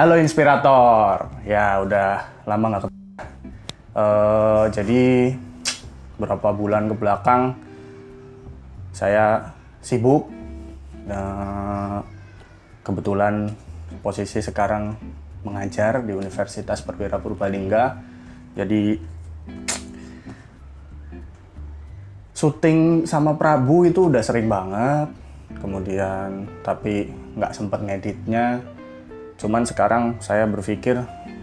Halo inspirator, ya udah lama nggak ketemu. Uh, jadi beberapa bulan ke belakang saya sibuk. Nah, kebetulan posisi sekarang mengajar di Universitas Perwira Purbalingga. Jadi syuting sama Prabu itu udah sering banget. Kemudian tapi nggak sempet ngeditnya cuman sekarang saya berpikir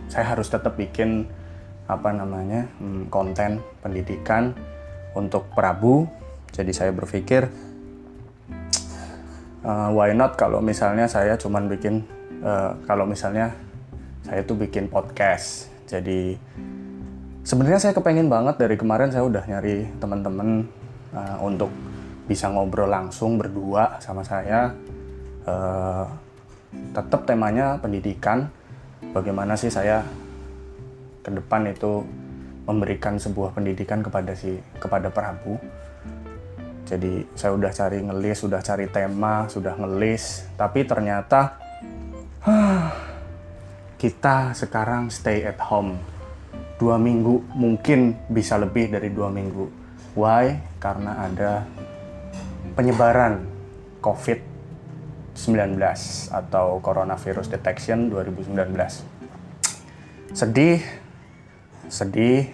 saya harus tetap bikin apa namanya hmm, konten pendidikan untuk Prabu. Jadi saya berpikir uh, why not kalau misalnya saya cuman bikin uh, kalau misalnya saya tuh bikin podcast. Jadi sebenarnya saya kepengen banget dari kemarin saya udah nyari teman-teman uh, untuk bisa ngobrol langsung berdua sama saya. Uh, tetap temanya pendidikan. Bagaimana sih saya ke depan itu memberikan sebuah pendidikan kepada si kepada Prabu. Jadi saya udah cari ngelis, sudah cari tema, sudah ngelis, tapi ternyata kita sekarang stay at home. Dua minggu mungkin bisa lebih dari dua minggu. Why? Karena ada penyebaran COVID 19 atau Coronavirus Detection 2019. Sedih, sedih,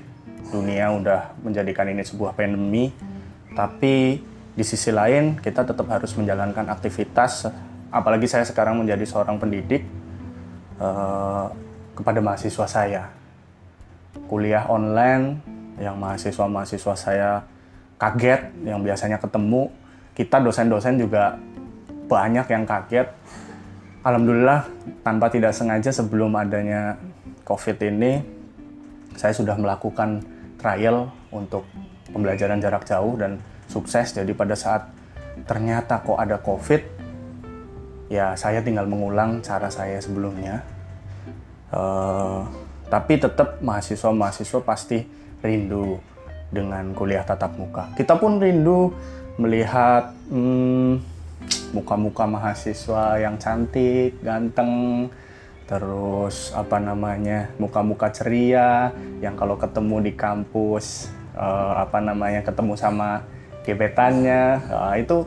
dunia udah menjadikan ini sebuah pandemi, tapi di sisi lain kita tetap harus menjalankan aktivitas, apalagi saya sekarang menjadi seorang pendidik uh, kepada mahasiswa saya. Kuliah online yang mahasiswa-mahasiswa saya kaget, yang biasanya ketemu, kita dosen-dosen juga banyak yang kaget. Alhamdulillah tanpa tidak sengaja sebelum adanya COVID ini, saya sudah melakukan trial untuk pembelajaran jarak jauh dan sukses. Jadi pada saat ternyata kok ada COVID, ya saya tinggal mengulang cara saya sebelumnya. Uh, tapi tetap mahasiswa-mahasiswa pasti rindu dengan kuliah tatap muka. Kita pun rindu melihat hmm, muka-muka mahasiswa yang cantik, ganteng, terus apa namanya muka-muka ceria yang kalau ketemu di kampus uh, apa namanya ketemu sama gebetannya uh, itu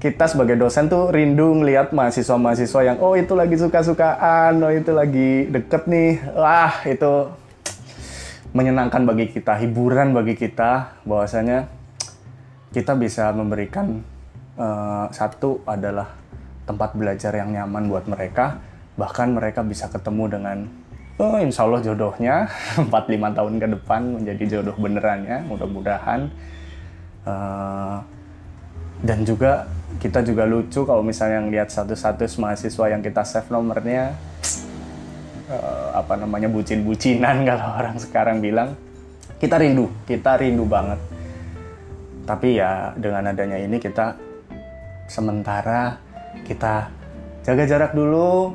kita sebagai dosen tuh rindu ngelihat mahasiswa-mahasiswa yang oh itu lagi suka-sukaan, oh itu lagi deket nih, wah itu menyenangkan bagi kita, hiburan bagi kita, bahwasanya kita bisa memberikan uh, satu adalah tempat belajar yang nyaman buat mereka. Bahkan mereka bisa ketemu dengan oh insya Allah jodohnya 4-5 tahun ke depan menjadi jodoh beneran ya mudah-mudahan. Uh, dan juga kita juga lucu kalau misalnya ngeliat status-status mahasiswa yang kita save nomornya uh, apa namanya bucin-bucinan kalau orang sekarang bilang. Kita rindu kita rindu banget. Tapi ya dengan adanya ini kita sementara kita jaga jarak dulu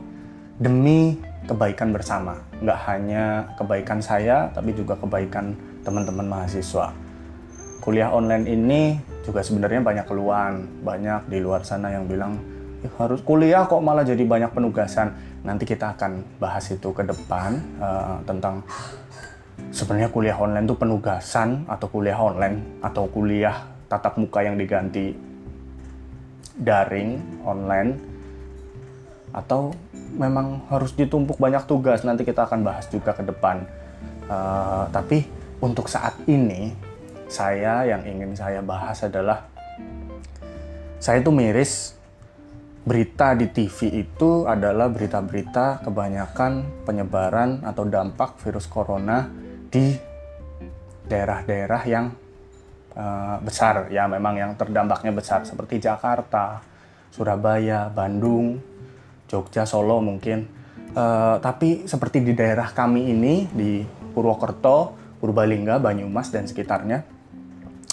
demi kebaikan bersama. Nggak hanya kebaikan saya, tapi juga kebaikan teman-teman mahasiswa. Kuliah online ini juga sebenarnya banyak keluhan. Banyak di luar sana yang bilang, eh, harus kuliah kok malah jadi banyak penugasan. Nanti kita akan bahas itu ke depan uh, tentang sebenarnya kuliah online itu penugasan atau kuliah online atau kuliah tatap muka yang diganti daring online atau memang harus ditumpuk banyak tugas nanti kita akan bahas juga ke depan. Uh, tapi untuk saat ini saya yang ingin saya bahas adalah saya itu miris berita di TV itu adalah berita-berita kebanyakan penyebaran atau dampak virus corona di daerah-daerah yang uh, besar ya memang yang terdampaknya besar seperti Jakarta, Surabaya, Bandung, Jogja, Solo mungkin. Uh, tapi seperti di daerah kami ini di Purwokerto, Purbalingga, Banyumas dan sekitarnya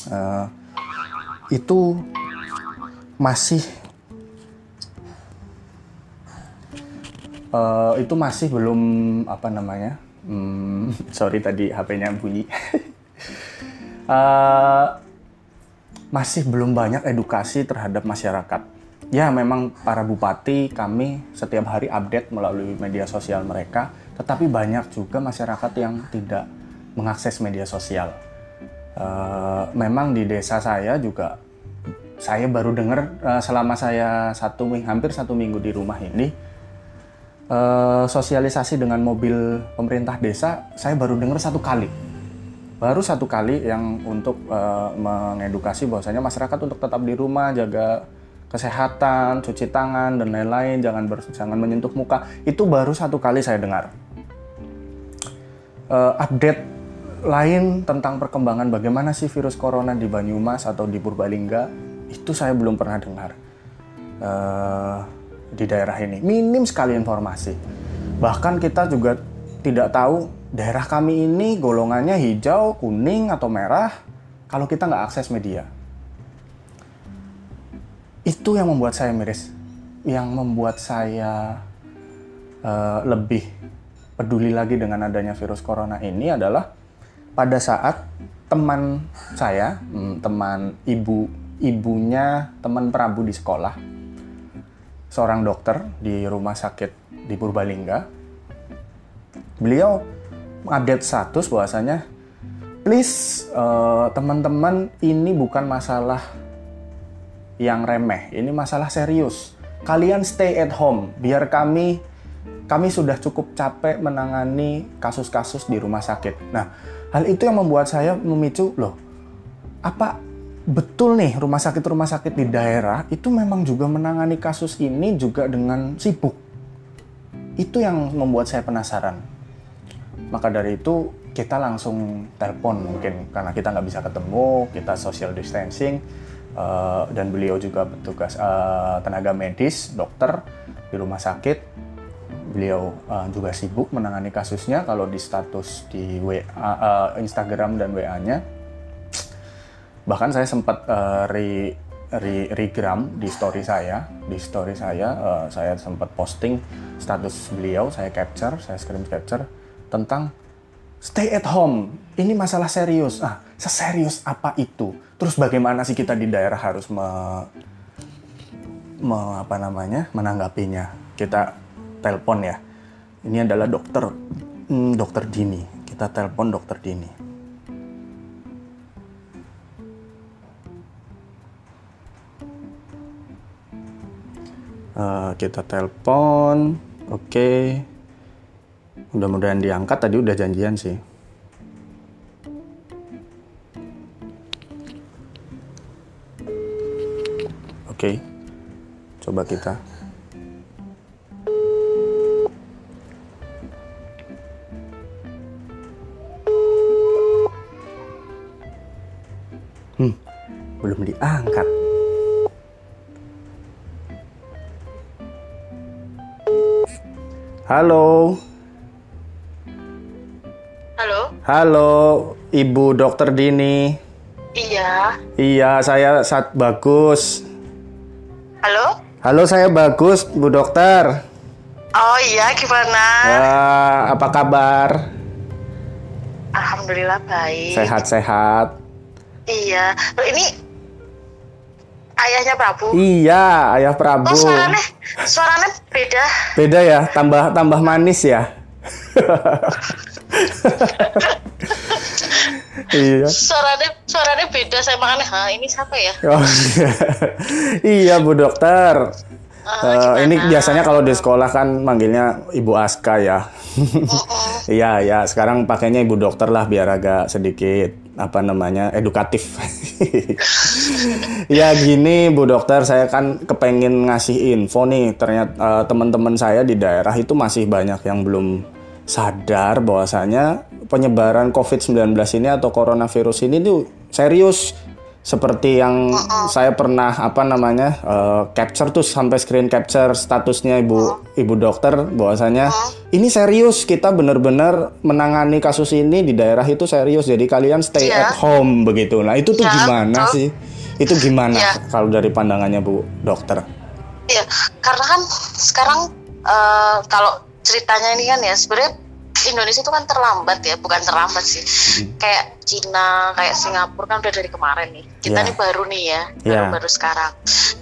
uh, itu masih uh, itu masih belum apa namanya hmm, sorry tadi HP-nya bunyi uh, masih belum banyak edukasi terhadap masyarakat. ya memang para bupati kami setiap hari update melalui media sosial mereka, tetapi banyak juga masyarakat yang tidak mengakses media sosial. Uh, memang di desa saya juga saya baru dengar uh, selama saya satu hampir satu minggu di rumah ini uh, sosialisasi dengan mobil pemerintah desa saya baru dengar satu kali baru satu kali yang untuk uh, mengedukasi bahwasanya masyarakat untuk tetap di rumah jaga kesehatan cuci tangan dan lain-lain jangan ber, jangan menyentuh muka itu baru satu kali saya dengar uh, update lain tentang perkembangan bagaimana sih virus corona di Banyumas atau di Purbalingga itu saya belum pernah dengar uh, di daerah ini. Minim sekali informasi. Bahkan kita juga tidak tahu daerah kami ini golongannya hijau, kuning, atau merah kalau kita nggak akses media. Itu yang membuat saya miris. Yang membuat saya uh, lebih peduli lagi dengan adanya virus corona ini adalah pada saat teman saya, hmm, teman ibu ibunya teman Prabu di sekolah, seorang dokter di rumah sakit di Purbalingga. Beliau update status bahwasanya, please uh, teman-teman ini bukan masalah yang remeh, ini masalah serius. Kalian stay at home, biar kami kami sudah cukup capek menangani kasus-kasus di rumah sakit. Nah, hal itu yang membuat saya memicu loh. Apa betul nih rumah sakit-rumah sakit di daerah itu memang juga menangani kasus ini juga dengan sibuk. Itu yang membuat saya penasaran. Maka dari itu kita langsung telepon mungkin karena kita nggak bisa ketemu, kita social distancing uh, dan beliau juga petugas uh, tenaga medis, dokter di rumah sakit. Beliau uh, juga sibuk menangani kasusnya. Kalau di status di WA, uh, Instagram dan WA-nya bahkan saya sempat uh, re, re, regram di story saya. Di story saya uh, saya sempat posting status beliau saya capture saya screen capture tentang stay at home. Ini masalah serius. Ah seserius apa itu? Terus bagaimana sih kita di daerah harus me, me apa namanya menanggapinya? Kita telepon ya. Ini adalah dokter hmm, dokter Dini. Kita telepon dokter Dini. Uh, kita telepon. Oke. okay. Mudah-mudahan diangkat tadi udah janjian sih oke okay. coba kita hmm belum diangkat Halo. Halo. Ibu Dokter Dini. Iya. Iya, saya saat bagus. Halo. Halo, saya bagus, Bu Dokter. Oh iya, gimana? Uh, apa kabar? Alhamdulillah baik. Sehat-sehat. Iya. Loh, ini ayahnya Prabu. Iya, ayah Prabu. Oh, suaranya, suaranya beda. Beda ya, tambah tambah manis ya. iya. Suaranya suaranya beda saya makanya, ha ini siapa ya? Oh, iya. iya Bu Dokter. Uh, uh, ini biasanya kalau di sekolah kan manggilnya Ibu Aska ya. Iya, ya. Sekarang pakainya Ibu Dokter lah biar agak sedikit apa namanya edukatif. ya gini Bu Dokter, saya kan kepengen ngasih info nih. Ternyata uh, teman-teman saya di daerah itu masih banyak yang belum sadar bahwasanya penyebaran COVID-19 ini atau coronavirus ini tuh serius seperti yang uh -uh. saya pernah apa namanya uh, capture tuh sampai screen capture statusnya ibu uh ibu dokter bahwasanya uh ini serius kita benar-benar menangani kasus ini di daerah itu serius jadi kalian stay yeah. at home begitu nah itu tuh yeah, gimana betul. sih itu gimana yeah. kalau dari pandangannya bu dokter Iya, karena kan sekarang uh, kalau ceritanya ini kan ya sebenarnya Indonesia itu kan terlambat ya, bukan terlambat sih. Hmm. Kayak Cina, kayak Singapura kan udah dari kemarin nih. Kita Ya. nih baru nih ya, baru-baru sekarang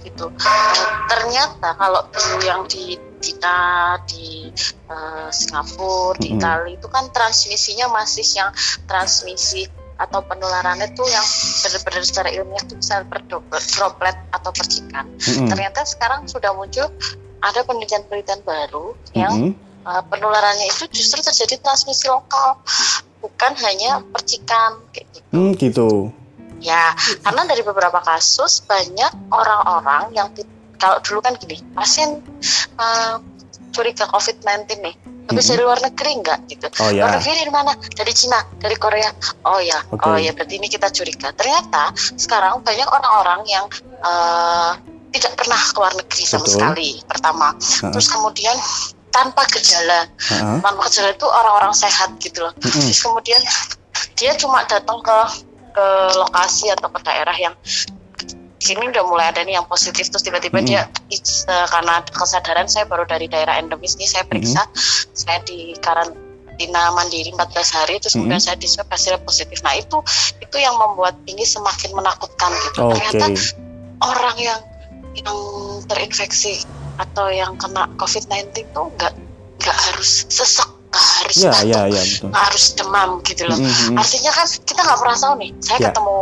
gitu. Nah, ternyata kalau dulu yang di Cina, di eh, Singapura, di Mm-mm. Italia itu kan transmisinya masih yang transmisi atau penularannya tuh yang benar-benar secara ilmiah itu bisa per droplet atau percikan. Mm-mm. Ternyata sekarang sudah muncul ada penelitian-penelitian baru yang Mm-mm. Uh, penularannya itu justru terjadi transmisi lokal, bukan hanya percikan kayak gitu. Hmm, gitu. Ya, karena dari beberapa kasus banyak orang-orang yang kalau dulu kan gini, pasien uh, curiga COVID-19 nih, habis Mhm. dari luar negeri enggak gitu. Oh Luar ya. negeri dari mana? Dari Cina, dari Korea. Oh ya, Oke. oh ya berarti ini kita curiga. Ternyata sekarang banyak orang-orang yang uh, tidak pernah ke luar negeri sama Betul. sekali. Pertama, terus kemudian tanpa gejala, Ha-ha. tanpa gejala itu orang-orang sehat gitu loh. Mm-mm. Terus kemudian dia cuma datang ke ke lokasi atau ke daerah yang sini udah mulai ada nih yang positif terus tiba-tiba Mm-mm. dia uh, karena kesadaran saya baru dari daerah endemis nih saya periksa saya di karantina mandiri 14 hari terus Mm-mm. kemudian saya di swab hasilnya positif nah itu itu yang membuat ini semakin menakutkan gitu Oke. ternyata orang yang yang terinfeksi atau yang kena COVID-19 tuh nggak nggak harus sesek nggak harus Ya, batuk, ya, ya, betul. nggak harus demam gitu loh Mm-mm. artinya kan kita nggak pernah tahu nih saya Ya. ketemu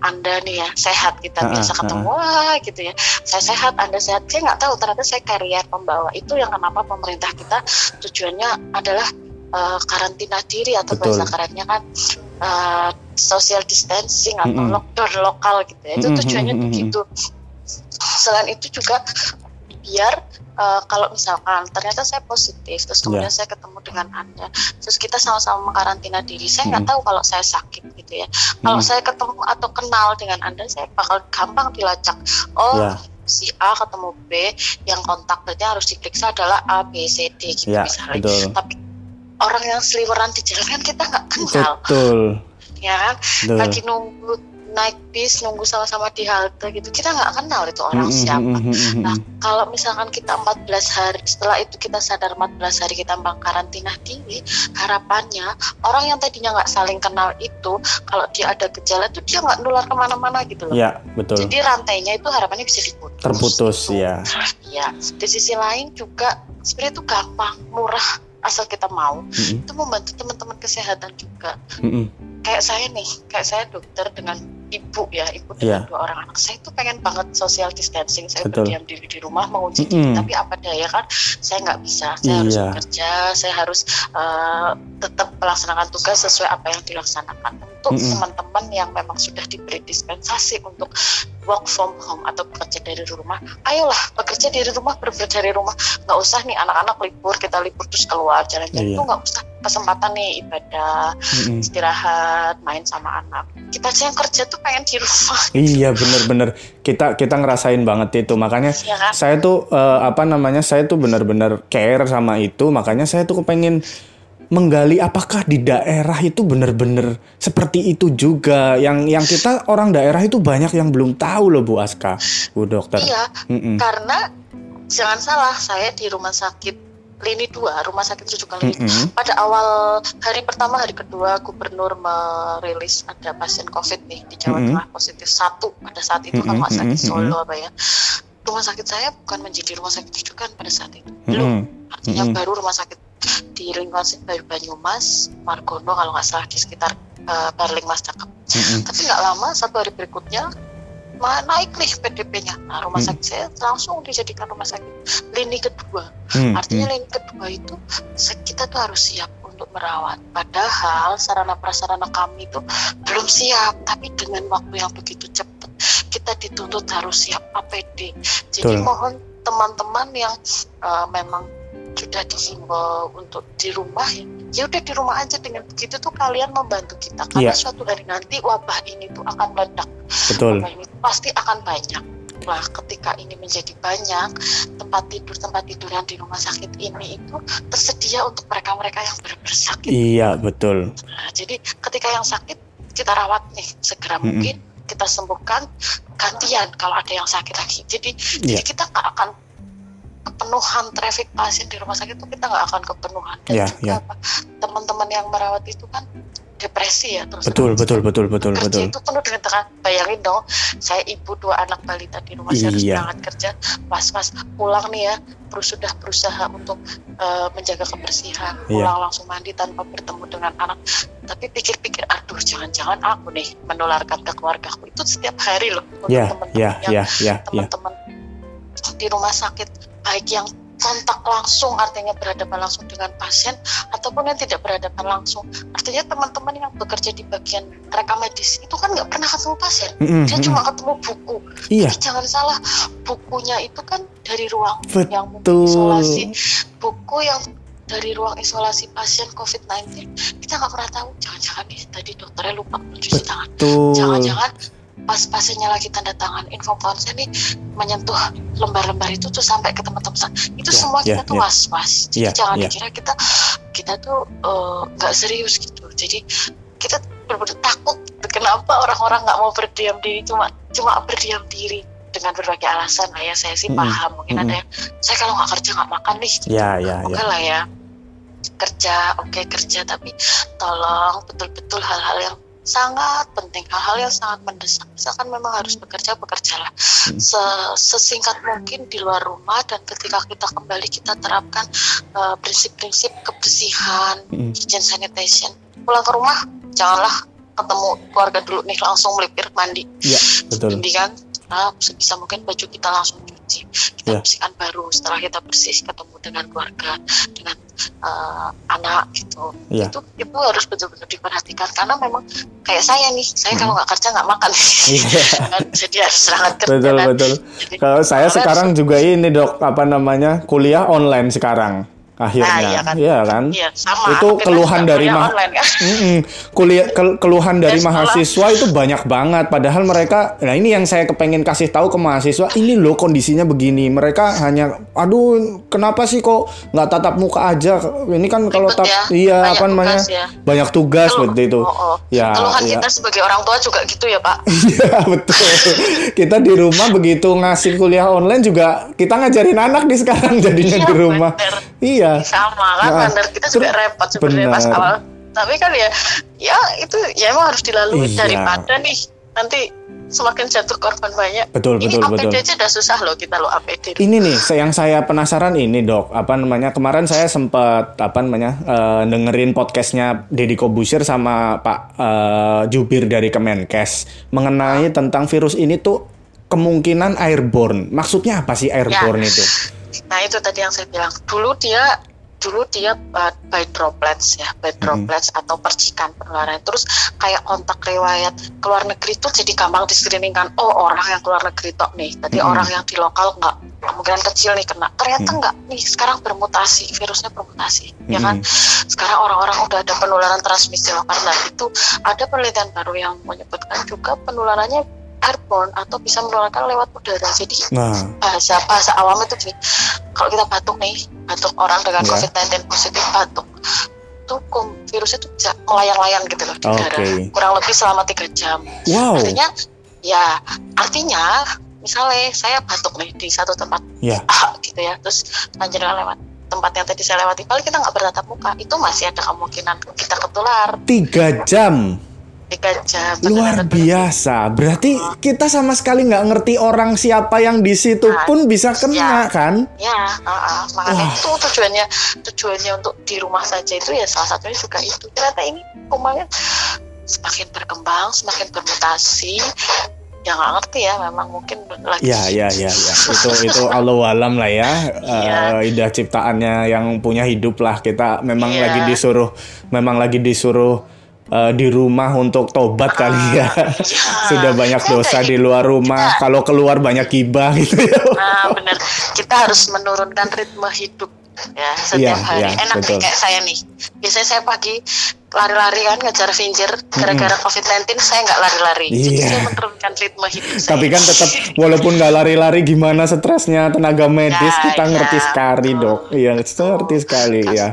anda nih ya sehat kita Ha-ha, biasa ketemu wah gitu ya saya sehat anda sehat saya nggak tahu ternyata saya karier pembawa itu yang kenapa pemerintah kita tujuannya adalah eh, karantina diri atau Betul. bahasa kerennya kan eh, social distancing atau Mm-mm. lockdown lokal gitu ya itu tujuannya mm-mm, begitu selain itu juga biar eh, kalau misalkan ternyata saya positif terus kemudian Ya. saya ketemu dengan anda terus kita sama-sama mengkarantina diri saya nggak Mm-mm. tahu kalau saya sakit gitu ya kalau Mm-mm. saya ketemu atau kenal dengan anda saya bakal gampang dilacak oh Ya. si A ketemu B yang kontak berarti harus diperiksa adalah A B C D gitu Ya, misalnya betul. tapi orang yang seliweran di jalan kan kita nggak kenal Betul. ya kan Betul. lagi nunggu naik bis nunggu sama-sama di halte gitu kita nggak kenal itu orang Mm-mm, siapa mm-mm, mm-mm. Nah, kalau misalkan kita 14 hari, setelah itu kita sadar 14 hari kita karantina diri, harapannya orang yang tadinya nggak saling kenal itu, kalau dia ada gejala tuh dia nggak nular ke mana-mana gitu loh. Ya, betul. Jadi rantainya itu harapannya bisa diputus. Terputus Gitu. ya. Ya, di sisi lain juga sebenarnya itu gampang, murah asal kita mau. Mm-mm, Itu membantu teman-teman kesehatan juga. mm-mm. Kayak saya nih, kayak saya dokter dengan ibu ya, ibu Iya. dengan dua orang anak. Saya tuh pengen banget social distancing. Saya Betul. berdiam diri di rumah Mm-mm. diri, tapi apa daya kan, saya nggak bisa. Saya harus Iya. bekerja, saya harus eh, tetap melaksanakan tugas sesuai apa yang dilaksanakan. Untuk Mm-mm. teman-teman yang memang sudah diberi dispensasi untuk work from home atau bekerja dari rumah, ayolah bekerja dari rumah, bekerja dari rumah. Nggak usah nih anak-anak libur, kita libur terus keluar jalan-jalan Iya. itu nggak usah kesempatan nih ibadah Mm-mm. istirahat main sama anak kita aja yang kerja tuh pengen di rumah Iya bener-bener kita kita ngerasain banget itu makanya ya kan saya tuh eh, apa namanya saya tuh bener-bener care sama itu makanya saya tuh kepengen menggali apakah di daerah itu bener-bener seperti itu juga yang yang kita orang daerah itu banyak yang belum tahu loh Bu Aska Bu Dokter. iya Mm-mm. karena jangan salah saya di rumah sakit lini 2 rumah sakit rujukan lini Mm-mm. pada awal hari pertama hari kedua gubernur merilis ada pasien covid nih di Jawa. Tengah positif satu pada saat itu kalau Mm-mm, nggak sakit Solo apa ya rumah sakit saya bukan menjadi rumah sakit rujukan pada saat itu belum Mm-mm. artinya Mm-mm. baru rumah sakit di lingkungan Bayu Banyumas Margono kalau nggak salah di sekitar uh, Barling Mas Cakep Mm-mm. tapi nggak lama satu hari berikutnya naik nih PDP-nya nah rumah Hmm. sakit saya langsung dijadikan rumah sakit lini kedua Mm-mm. artinya lini kedua itu kita tuh harus siap untuk merawat padahal sarana prasarana kami itu belum siap tapi dengan waktu yang begitu cepat kita dituntut harus siap APD jadi Betul. mohon teman-teman yang uh, memang sudah dihimbau untuk di rumah ya ya udah di rumah aja dengan begitu tuh kalian membantu kita karena Iya. suatu hari nanti wabah ini tuh akan meledak Betul. wabah ini pasti akan banyak Nah, ketika ini menjadi banyak, tempat tidur tempat tidur yang di rumah sakit ini itu tersedia untuk mereka-mereka yang benar-benar sakit. Iya betul. Nah, jadi ketika yang sakit kita rawat nih segera Mm-mm. mungkin kita sembuhkan gantian kalau ada yang sakit lagi. Jadi, Iya. jadi kita nggak akan kepenuhan traffic pasien di rumah sakit itu kita nggak akan kepenuhan dan Ya, juga ya. apa, teman-teman yang merawat itu kan depresi ya terus Betul, betul, betul, betul, kerja betul. itu penuh dengan tekanan bayangin dong saya ibu dua anak balita di rumah saya harus Iya. berangkat kerja pas pas pulang nih ya terus sudah berusaha untuk eh, menjaga kebersihan Iya. pulang langsung mandi tanpa bertemu dengan anak tapi pikir-pikir aduh jangan-jangan aku nih menularkan ke keluargaku itu setiap hari loh untuk Ya, teman-teman ya, yang ya, ya, ya. teman-teman di rumah sakit baik yang kontak langsung artinya berhadapan langsung dengan pasien ataupun yang tidak berhadapan langsung. Artinya teman-teman yang bekerja di bagian rekam medis itu kan nggak pernah ketemu pasien. Mm-mm, dia cuma ketemu buku. Iya, Tapi jangan salah bukunya itu kan dari ruang yang betul. isolasi. Buku yang dari ruang isolasi pasien COVID-19 kita nggak pernah tahu. Jangan-jangan nih tadi dokternya lupa mencuci tangan. Jangan-jangan pas pasiennya lagi tanda tangan info konsen nih menyentuh lembar-lembar itu tuh sampai ke teman-teman itu Ya, semua ya, kita tuh ya. was-was jadi Ya, jangan ya. dikira kita kita tuh eh, nggak serius gitu jadi kita benar-benar takut kenapa orang-orang nggak mau berdiam diri cuma cuma berdiam diri dengan berbagai alasan lah ya saya sih Mm-mm. paham mungkin ada yang saya kalau nggak kerja nggak makan nih gitu. Ya, ya, oke ya. lah ya kerja oke kerja tapi tolong betul-betul hal-hal yang sangat penting. Hal-hal yang sangat mendesak. Misalkan memang harus bekerja bekerjalah. Hmm. Se- sesingkat mungkin di luar rumah dan ketika kita kembali kita terapkan eh, prinsip-prinsip kebersihan Mm. hygiene sanitation. Pulang ke rumah janganlah ketemu keluarga dulu nih langsung melipir mandi. Betul. mendingan nah, sebisa mungkin baju kita langsung cuci kita Ya. bersihkan baru setelah kita bersih ketemu dengan keluarga dengan eh, anak gitu Ya. itu itu harus betul-betul diperhatikan karena memang kayak saya nih saya Hmm. kalau nggak kerja nggak makan. Kan, jadi harus berangkat kerja Betul, betul. Jadi, Kalau saya sekarang juga ini dok, apa namanya, kuliah online sekarang akhirnya, Nah, iya kan. Iya kan? iya sama Itu Kita keluhan dari mah- online, kan. Kuliah kel- keluhan dari Ya, mahasiswa itu banyak banget padahal mereka nah ini yang saya kepengen kasih tahu ke mahasiswa ini loh kondisinya begini mereka hanya aduh kenapa sih kok nggak tatap muka aja ini kan kalau tap ya, iya banyak apa namanya ya. banyak tugas Keluh- seperti itu Oh, oh. ya keluhan ya. kita sebagai orang tua juga gitu ya pak Iya betul. Kita di rumah begitu ngasih kuliah online juga kita ngajarin anak di sekarang jadinya Iya, di rumah. bener. Iya. Sama kan Nah, bener kita juga repot sebenarnya pas awal. Tapi kan ya ya itu ya emang harus dilalui Iya. daripada nih nanti semakin jatuh korban banyak. Betul ini betul APD betul. aja udah susah loh kita lo APD Ini nih yang saya penasaran ini dok, apa namanya? Kemarin saya sempat apa namanya eh, dengerin podcastnya Deddy Kobusir sama Pak eh, Jubir dari Kemenkes mengenai tentang virus ini tuh kemungkinan airborne. Maksudnya apa sih airborne itu? Nah itu tadi yang saya bilang. Dulu dia dulu dia uh, by droplets ya by droplets atau percikan penularan. Terus kayak kontak riwayat keluar negeri itu jadi gampang di screening kan oh orang yang keluar negeri tok nih. Tadi Mhm. orang yang di lokal nggak kemungkinan kecil nih kena. Ternyata Mhm. nggak. Nih sekarang bermutasi virusnya bermutasi ya kan? Mm-mm. sekarang orang-orang udah ada penularan transmisi lokal. Nah itu ada penelitian baru yang menyebutkan juga penularannya airborne atau bisa menularkan lewat udara jadi Nah, bahasa bahasa awam itu gini kalau kita batuk nih batuk orang dengan Ya. COVID-19 positif batuk itu virusnya itu bisa melayang-layang gitu loh di Oke. udara kurang lebih selama tiga jam wow. artinya ya artinya misalnya saya batuk nih di satu tempat Ya. A gitu ya terus lanjutkan lewat tempat yang tadi saya lewati paling kita nggak bertatap muka itu masih ada kemungkinan kita ketular Tiga jam. Luar biasa. Berarti kita sama sekali nggak ngerti orang siapa yang di situ Nah, pun bisa kena ya. kan? Ya, uh, uh, makanya Wah. itu tujuannya tujuannya untuk di rumah saja itu ya salah satunya juga itu. Ternyata ini kumannya semakin berkembang, semakin bermutasi. Ya nggak ngerti ya, memang mungkin lagi. Ya, ya, ya, ya. Itu itu Allah alam lah ya. Eh, ida ciptaannya yang punya hidup lah. Kita memang Iya. lagi disuruh, memang lagi disuruh eh, di rumah untuk tobat kali ya. Sudah banyak dosa di luar rumah. Kita- Kalau keluar banyak gibah gitu ya. Nah, bener. Kita harus menurunkan ritme hidup ya setiap Iya, hari. iya, Enak betul. nih kayak saya nih. Biasanya saya pagi lari-lari kan ngejar vinjir gara-gara COVID-19 saya nggak lari-lari. Jadi Iya. saya menurunkan ritme hidup saya. Tapi kan tetap walaupun nggak lari-lari gimana stresnya tenaga medis Ya, kita ya, ngerti sekali dok. Iya ngerti sekali ya.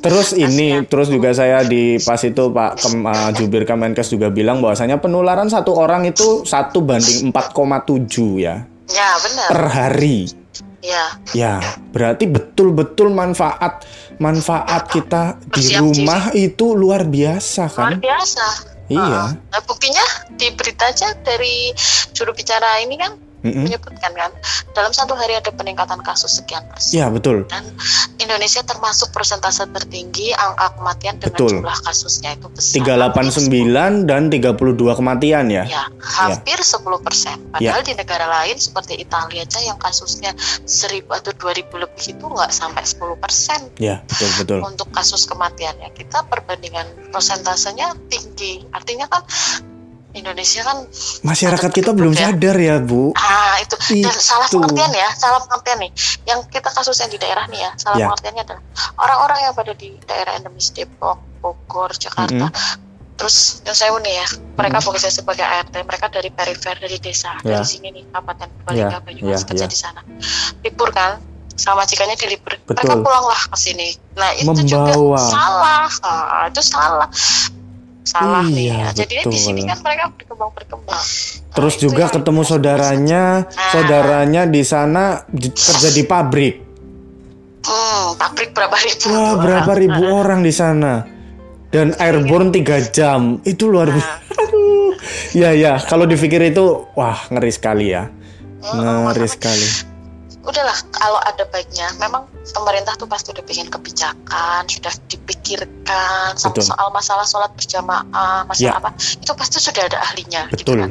Terus ini terus juga saya di pas itu Pak Kem, uh, Jubir Kemenkes juga bilang bahwasanya penularan satu orang itu satu banding 4,7 ya Ya benar. per hari. ya Ya, berarti betul-betul manfaat manfaat kita di rumah itu luar biasa luar kan? biasa Iya. Uh, nah buktinya di berita aja dari juru bicara ini kan Mm-mm. menyebutkan kan dalam satu hari ada peningkatan kasus sekian persen Ya, betul. dan Indonesia termasuk persentase tertinggi angka kematian dengan Betul. jumlah kasusnya itu besar 389 dan 32 kematian ya. ya hampir 10 persen Ya. padahal di negara lain seperti Italia aja yang kasusnya 1000 atau 2000 lebih itu nggak sampai 10 persen Ya, betul betul. untuk kasus kematiannya kita perbandingan persentasenya tinggi artinya kan Indonesia kan Masyarakat kita belum ya. sadar ya, Bu. ah itu dan salah Itu. pengertian ya salah pengertian nih yang kita kasus yang di daerah nih ya salah Ya. pengertiannya adalah orang-orang yang pada di daerah endemis Depok Bogor Jakarta terus yang saya nih ya mereka bekerja sebagai ART mereka dari perifer dari desa Ya. dari sini nih Kabupaten Purbalingga Ya, Banyumas ya, kerja ya. di sana libur kan sama majikannya di libur mereka pulanglah ke sini nah itu juga Membawa. salah Ah, itu salah salah nih Iya, ya. jadi di sini betul. kan mereka berkembang berkembang Terus itu juga ketemu saudaranya, Nah. saudaranya di sana kerja di pabrik. Hmm, pabrik berapa ribu? Wah, berapa orang. ribu orang di sana. Dan airborne 3 jam. Itu luar biasa. Aduh. Ya ya, kalau dipikir itu wah ngeri sekali ya. Hmm, Ngeri makanya sekali. Udahlah, kalau ada baiknya, memang pemerintah tuh pasti udah bikin kebijakan, sudah dipikirkan Betul. soal masalah sholat berjamaah, masalah Ya. apa, itu pasti sudah ada ahlinya. gitu Betul. kan.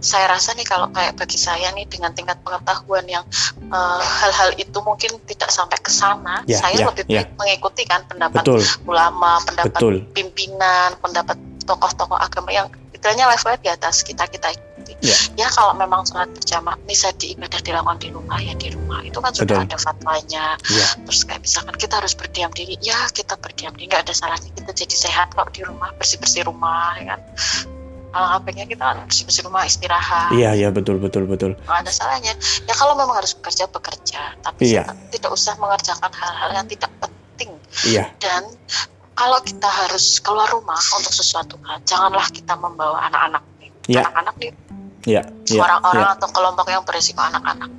Saya rasa nih kalau kayak bagi saya nih dengan tingkat pengetahuan yang eh, hal-hal itu mungkin tidak sampai ke sana, Ya, saya ya, lebih baik mengikuti kan pendapat Betul. ulama, pendapat Betul. pimpinan, pendapat tokoh-tokoh agama yang istilahnya levelnya di atas kita kita ikuti. Ya. Ya kalau memang sholat berjamaah bisa diibadah dilakukan di rumah ya di rumah itu kan sudah Betul. ada fatwanya. Ya. Terus kayak misalkan kita harus berdiam diri, ya kita berdiam diri nggak ada salahnya kita jadi sehat kok di rumah bersih bersih rumah ya kan. Alangkah baiknya kita bersih bersih rumah istirahat. Iya iya betul betul betul. Nggak ada salahnya. Ya kalau memang harus bekerja bekerja, tapi Iya. tidak usah mengerjakan hal-hal yang tidak penting Iya dan kalau kita harus keluar rumah untuk sesuatu hal, janganlah kita membawa anak-anak nih. Ya. Anak-anak nih iya iya. orang-orang iya. atau kelompok yang beresiko anak-anak,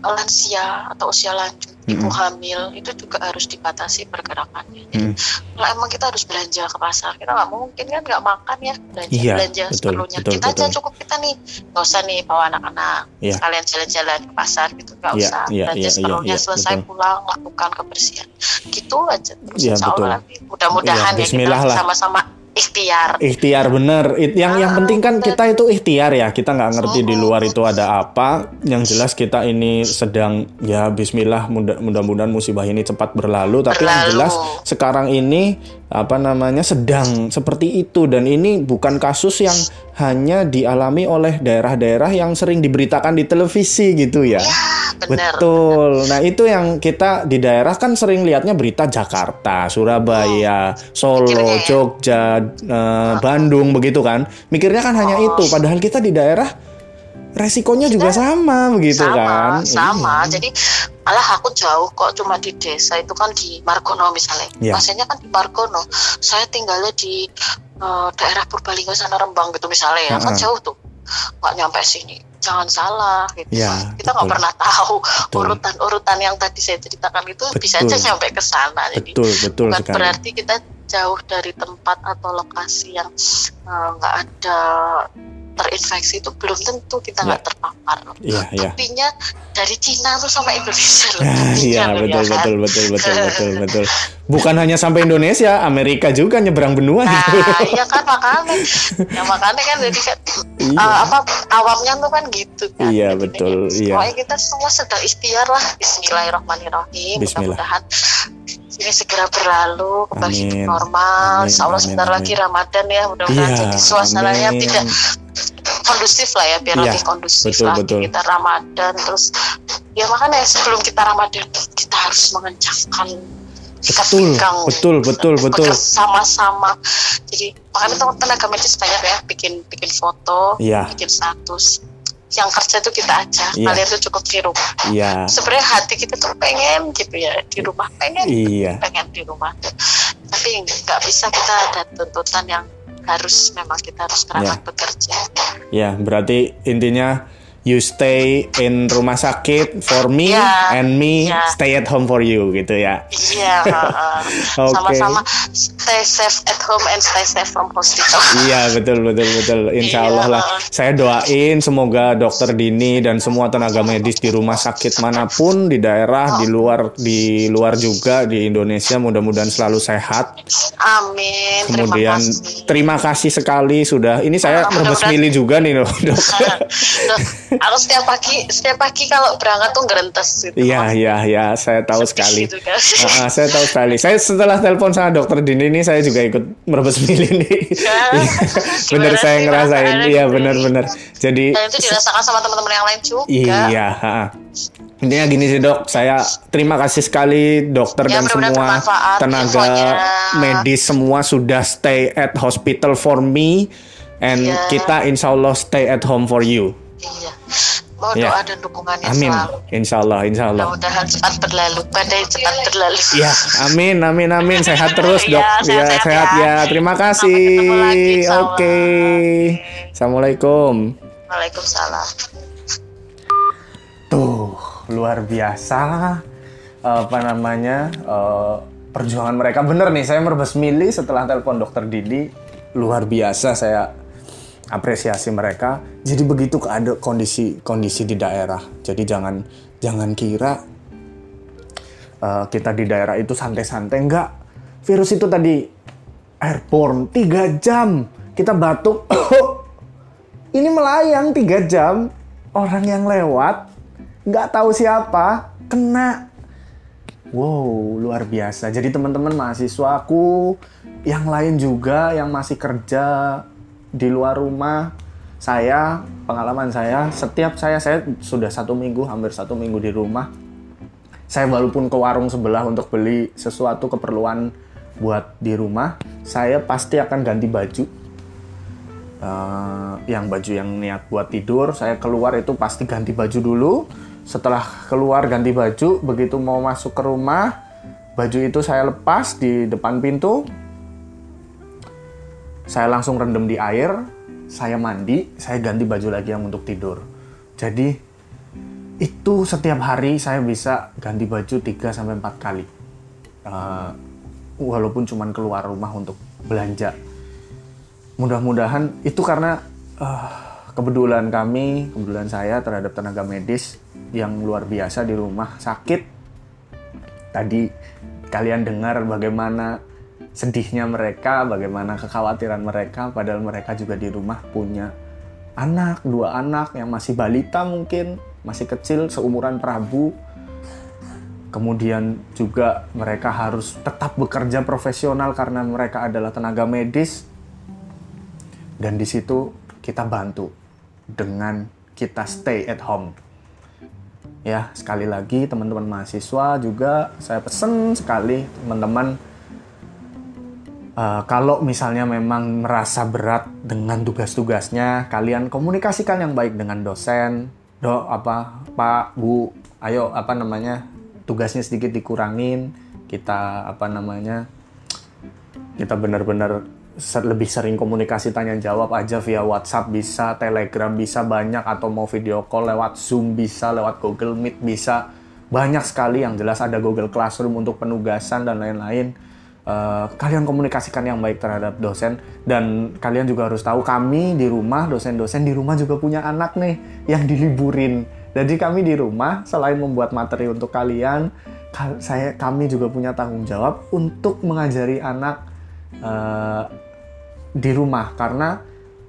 lansia atau usia lanjut, ibu Mm-mm. hamil itu juga harus dibatasi pergerakannya. Jadi, Mm. Kalau emang kita harus belanja ke pasar, kita nggak mungkin kan nggak makan ya belanja Iya, belanja betul, seperlunya. betul, kita aja betul. cukup kita nih, nggak usah nih bawa anak-anak Iya. sekalian jalan-jalan ke pasar gitu, nggak Iya, usah iya, belanja iya, seperlunya iya, selesai betul. pulang lakukan kebersihan. Gitu aja terus Iya, insya Allah betul. nanti mudah-mudahan Iya, ya kita lah. sama-sama ikhtiar. Ikhtiar bener. It- yang yang Ah, penting kan bener. kita itu ikhtiar ya. Kita nggak ngerti di Oh. luar itu ada apa. Yang jelas kita ini sedang ya Bismillah mudah- mudah-mudahan musibah ini cepat berlalu. Tapi yang Berlalu. jelas sekarang ini apa namanya sedang seperti itu dan ini bukan kasus yang hanya dialami oleh daerah-daerah yang sering diberitakan di televisi gitu ya. Ya, benar. Betul. Nah, itu yang kita di daerah kan sering lihatnya berita Jakarta, Surabaya, Solo, Mikirnya ya. Jogja, eh, Bandung begitu kan. Mikirnya kan hanya Oh. itu, padahal kita di daerah resikonya juga sama begitu sama, kan. sama. Iya. Jadi malah aku jauh kok cuma di desa itu kan di Margono misalnya. Iya. Maksudnya kan di Margono. Saya tinggalnya di eh, daerah Purbalingga sana Rembang gitu misalnya ya. Kan Ha-ha. jauh tuh. Nggak nyampe sini. Jangan salah gitu. Iya, Kita nggak betul. pernah tahu Betul. urutan-urutan yang tadi saya ceritakan itu bisa aja Betul. nyampe ke sana. Jadi Betul, betul bukan sekali. berarti kita jauh dari tempat atau lokasi yang eh, nggak ada terinfeksi itu belum tentu kita nggak terpapar. Iya, iya. Buktinya dari Cina tuh sampai Indonesia loh. Ah, Iya, betul, ya kan? betul, betul, betul, betul, betul. Bukan hanya sampai Indonesia, Amerika juga nyebrang benua Nah, gitu. iya kan makanya, ya makanya kan jadi kan Iya. eh, apa awamnya tuh kan gitu kan. Iya, Jadi, betul, iya. Pokoknya kita semua sedang ikhtiar lah. Bismillahirrahmanirrahim. Bismillah. Mudah-mudahan ini segera berlalu kembali Amin. normal. Amin, Insya Allah sebentar amin. lagi Ramadan ya. Mudah-mudahan Iya, jadi suasananya amin. tidak kondusif lah ya biar Iya, lebih kondusif betul, lagi betul. kita Ramadan terus ya makanya sebelum kita Ramadan kita harus mengencangkan Betul, pinggang betul, betul, betul. sama-sama jadi makanya teman tenaga medis banyak ya bikin bikin foto Iya. bikin status yang kerja itu kita aja Iya. kalian tuh cukup di rumah Iya. sebenarnya hati kita tuh pengen gitu ya di rumah pengen Iya. pengen di rumah tapi nggak bisa kita ada tuntutan yang harus memang kita harus berangkat bekerja. Ya, berarti intinya you stay in rumah sakit for me Yeah. and me Yeah. stay at home for you gitu ya. Iya, sama-sama stay safe at home and stay safe from hospital. Iya betul betul betul. Insya Allah lah. Saya doain semoga dokter Dini dan semua tenaga medis di rumah sakit mana pun di daerah di luar di luar juga di Indonesia mudah-mudahan selalu sehat. Amin. Kemudian Terima kasih. terima kasih sekali sudah. Ini saya mudah-mudahan- mili juga nih dok. Aku setiap pagi setiap pagi kalau berangkat tuh gerentes gitu. Iya iya iya saya tahu sekali. gitu kan. Ah, ah, saya tahu sekali. Saya setelah telepon sama dokter Dini ini saya juga ikut merebus mili nih. bener Gimana saya sih ngerasain. Iya bener-bener. Jadi Dan itu dirasakan sama teman-teman yang lain juga. Iya, ha. Intinya gini sih dok, saya terima kasih sekali dokter Ya, dan semua tenaga infonya. medis semua sudah stay at hospital for me, and Iya. kita insya Allah stay at home for you. Iya. Mau Ya. doa dan dukungannya Amin, selalu. insya Allah, insya Allah. Mudah-mudahan cepat berlalu, badai cepat berlalu. Ya, amin, amin, amin. Sehat terus dok. Iya, Ya, sehat-sehat sehat ya. ya. Terima kasih. lagi. Oke. Assalamualaikum. Waalaikumsalam. Tuh, luar biasa apa namanya eh, perjuangan mereka bener nih saya merebus mili setelah telepon dokter Didi luar biasa saya apresiasi mereka. Jadi begitu keada kondisi kondisi di daerah. Jadi jangan jangan kira eh, kita di daerah itu santai-santai. Enggak. Virus itu tadi airborne tiga jam. Kita batuk. Ini melayang tiga jam. Orang yang lewat nggak tahu siapa kena. Wow luar biasa. Jadi teman-teman mahasiswaku yang lain juga yang masih kerja di luar rumah saya pengalaman saya setiap saya saya sudah satu minggu hampir satu minggu di rumah. Saya walaupun ke warung sebelah untuk beli sesuatu keperluan buat di rumah saya pasti akan ganti baju. Eh, yang baju yang niat buat tidur saya keluar itu pasti ganti baju dulu. Setelah keluar ganti baju begitu mau masuk ke rumah baju itu saya lepas di depan pintu saya langsung rendam di air saya mandi saya ganti baju lagi yang untuk tidur. Jadi itu setiap hari saya bisa ganti baju 3 sampai 4 kali. Eh, walaupun cuman keluar rumah untuk belanja. Mudah-mudahan itu karena eh, kepedulian kami, kepedulian saya terhadap tenaga medis yang luar biasa di rumah sakit. Tadi kalian dengar bagaimana sedihnya mereka, bagaimana kekhawatiran mereka, padahal mereka juga di rumah punya anak, dua anak yang masih balita mungkin, masih kecil seumuran Prabu. Kemudian juga mereka harus tetap bekerja profesional karena mereka adalah tenaga medis dan di situ kita bantu dengan kita stay at home. Ya, sekali lagi teman-teman mahasiswa juga saya pesen sekali teman-teman eh, kalau misalnya memang merasa berat dengan tugas-tugasnya, kalian komunikasikan yang baik dengan dosen, do apa Pak, Bu, ayo apa namanya tugasnya sedikit dikurangin, kita apa namanya kita benar-benar lebih sering komunikasi tanya jawab aja via WhatsApp bisa, Telegram bisa banyak atau mau video call lewat Zoom bisa, lewat Google Meet bisa. Banyak sekali yang jelas ada Google Classroom untuk penugasan dan lain-lain. Eh, kalian komunikasikan yang baik terhadap dosen dan kalian juga harus tahu kami di rumah dosen-dosen di rumah juga punya anak nih yang diliburin. Jadi kami di rumah selain membuat materi untuk kalian, ka- saya kami juga punya tanggung jawab untuk mengajari anak eh, di rumah. Karena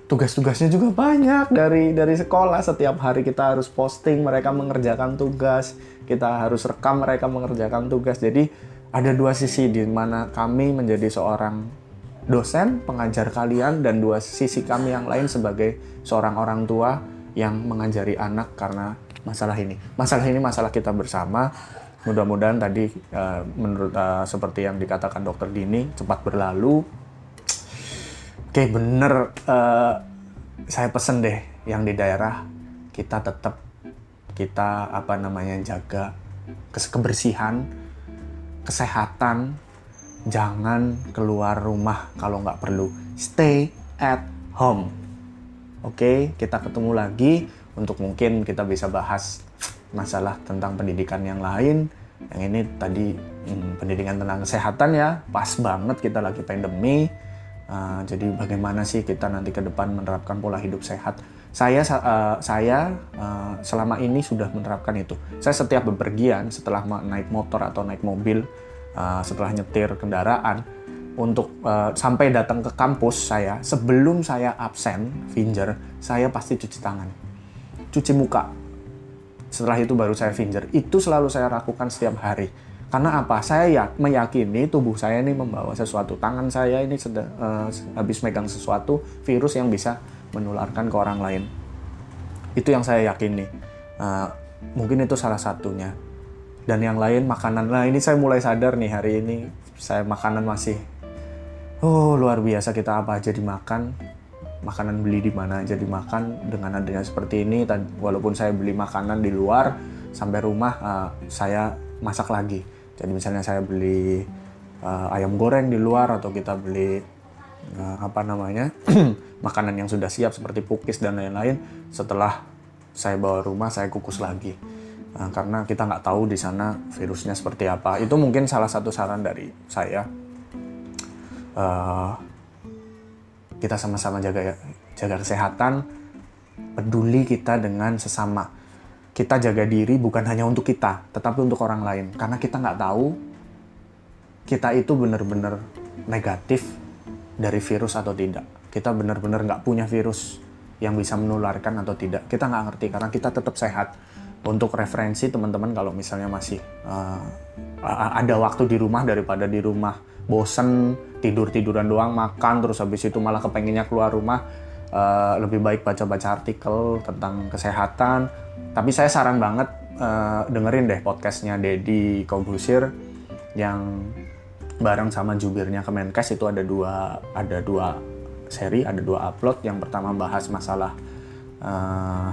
tugas-tugasnya juga banyak dari dari sekolah. Setiap hari kita harus posting mereka mengerjakan tugas. Kita harus rekam mereka mengerjakan tugas. Jadi ada dua sisi di mana kami menjadi seorang dosen pengajar kalian dan dua sisi kami yang lain sebagai seorang orang tua yang mengajari anak karena masalah ini. Masalah ini masalah kita bersama. Mudah-mudahan tadi eh, menurut eh, seperti yang dikatakan dokter Dini cepat berlalu. Oke bener eh, saya pesen deh yang di daerah kita tetap kita apa namanya jaga kebersihan kesehatan jangan keluar rumah kalau nggak perlu stay at home oke kita ketemu lagi untuk mungkin kita bisa bahas masalah tentang pendidikan yang lain. Yang ini tadi hmm, pendidikan tentang kesehatan ya, pas banget kita lagi pandemi. Uh, jadi bagaimana sih kita nanti ke depan menerapkan pola hidup sehat? Saya uh, saya uh, selama ini sudah menerapkan itu. Saya setiap bepergian setelah naik motor atau naik mobil, uh, setelah nyetir kendaraan, untuk uh, sampai datang ke kampus saya sebelum saya absen finger saya pasti cuci tangan. Cuci muka. Setelah itu baru saya finger itu selalu saya lakukan setiap hari. Karena apa? Saya ya meyakini tubuh saya ini membawa sesuatu. Tangan saya ini sedang uh, habis megang sesuatu virus yang bisa menularkan ke orang lain. Itu yang saya yakini uh, mungkin itu salah satunya. Dan yang lain makanan. Nah ini saya mulai sadar nih hari ini saya makanan masih oh luar biasa kita apa aja dimakan. Makanan beli di mana aja dimakan dengan adanya seperti ini. Walaupun saya beli makanan di luar sampai rumah uh, saya masak lagi. Jadi misalnya saya beli uh, ayam goreng di luar atau kita beli apa namanya makanan yang sudah siap seperti pukis dan lain-lain setelah saya bawa rumah saya kukus lagi uh, karena kita nggak tahu di sana virusnya seperti apa itu mungkin salah satu saran dari saya uh, kita sama-sama jaga jaga kesehatan, peduli kita dengan sesama. Kita jaga diri bukan hanya untuk kita, tetapi untuk orang lain. Karena kita nggak tahu kita itu benar-benar negatif dari virus atau tidak. Kita benar-benar nggak punya virus yang bisa menularkan atau tidak. Kita nggak ngerti karena kita tetap sehat. Untuk referensi teman-teman kalau misalnya masih uh, ada waktu di rumah daripada di rumah bosen tidur-tiduran doang makan terus habis itu malah kepenginnya keluar rumah uh, lebih baik baca-baca artikel tentang kesehatan tapi saya saran banget uh, dengerin deh podcastnya Dedi Kobusir yang bareng sama jubirnya Kemenkes itu ada dua ada dua seri ada dua upload. Yang pertama bahas masalah uh,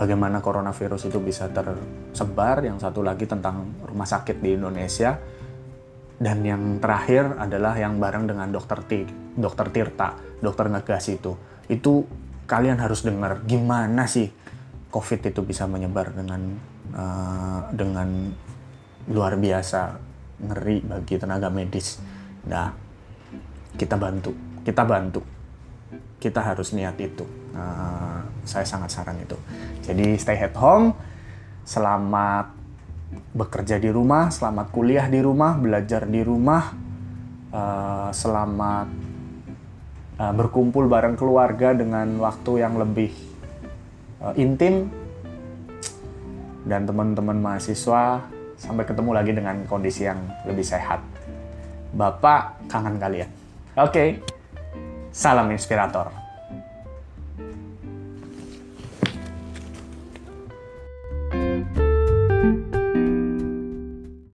bagaimana coronavirus itu bisa tersebar. Yang satu lagi tentang rumah sakit di Indonesia. Dan yang terakhir adalah yang bareng dengan dokter T, dokter Tirta, dokter ngegas itu. Itu kalian harus dengar gimana sih COVID itu bisa menyebar dengan uh, dengan luar biasa ngeri bagi tenaga medis. Nah, kita bantu, kita bantu, kita harus niat itu. Uh, saya sangat saran itu. Jadi stay at home, selamat bekerja di rumah, selamat kuliah di rumah, belajar di rumah, uh, selamat uh, berkumpul bareng keluarga dengan waktu yang lebih uh, intim, dan teman-teman mahasiswa sampai ketemu lagi dengan kondisi yang lebih sehat. Bapak kangen kalian. Oke, okay. salam inspirator.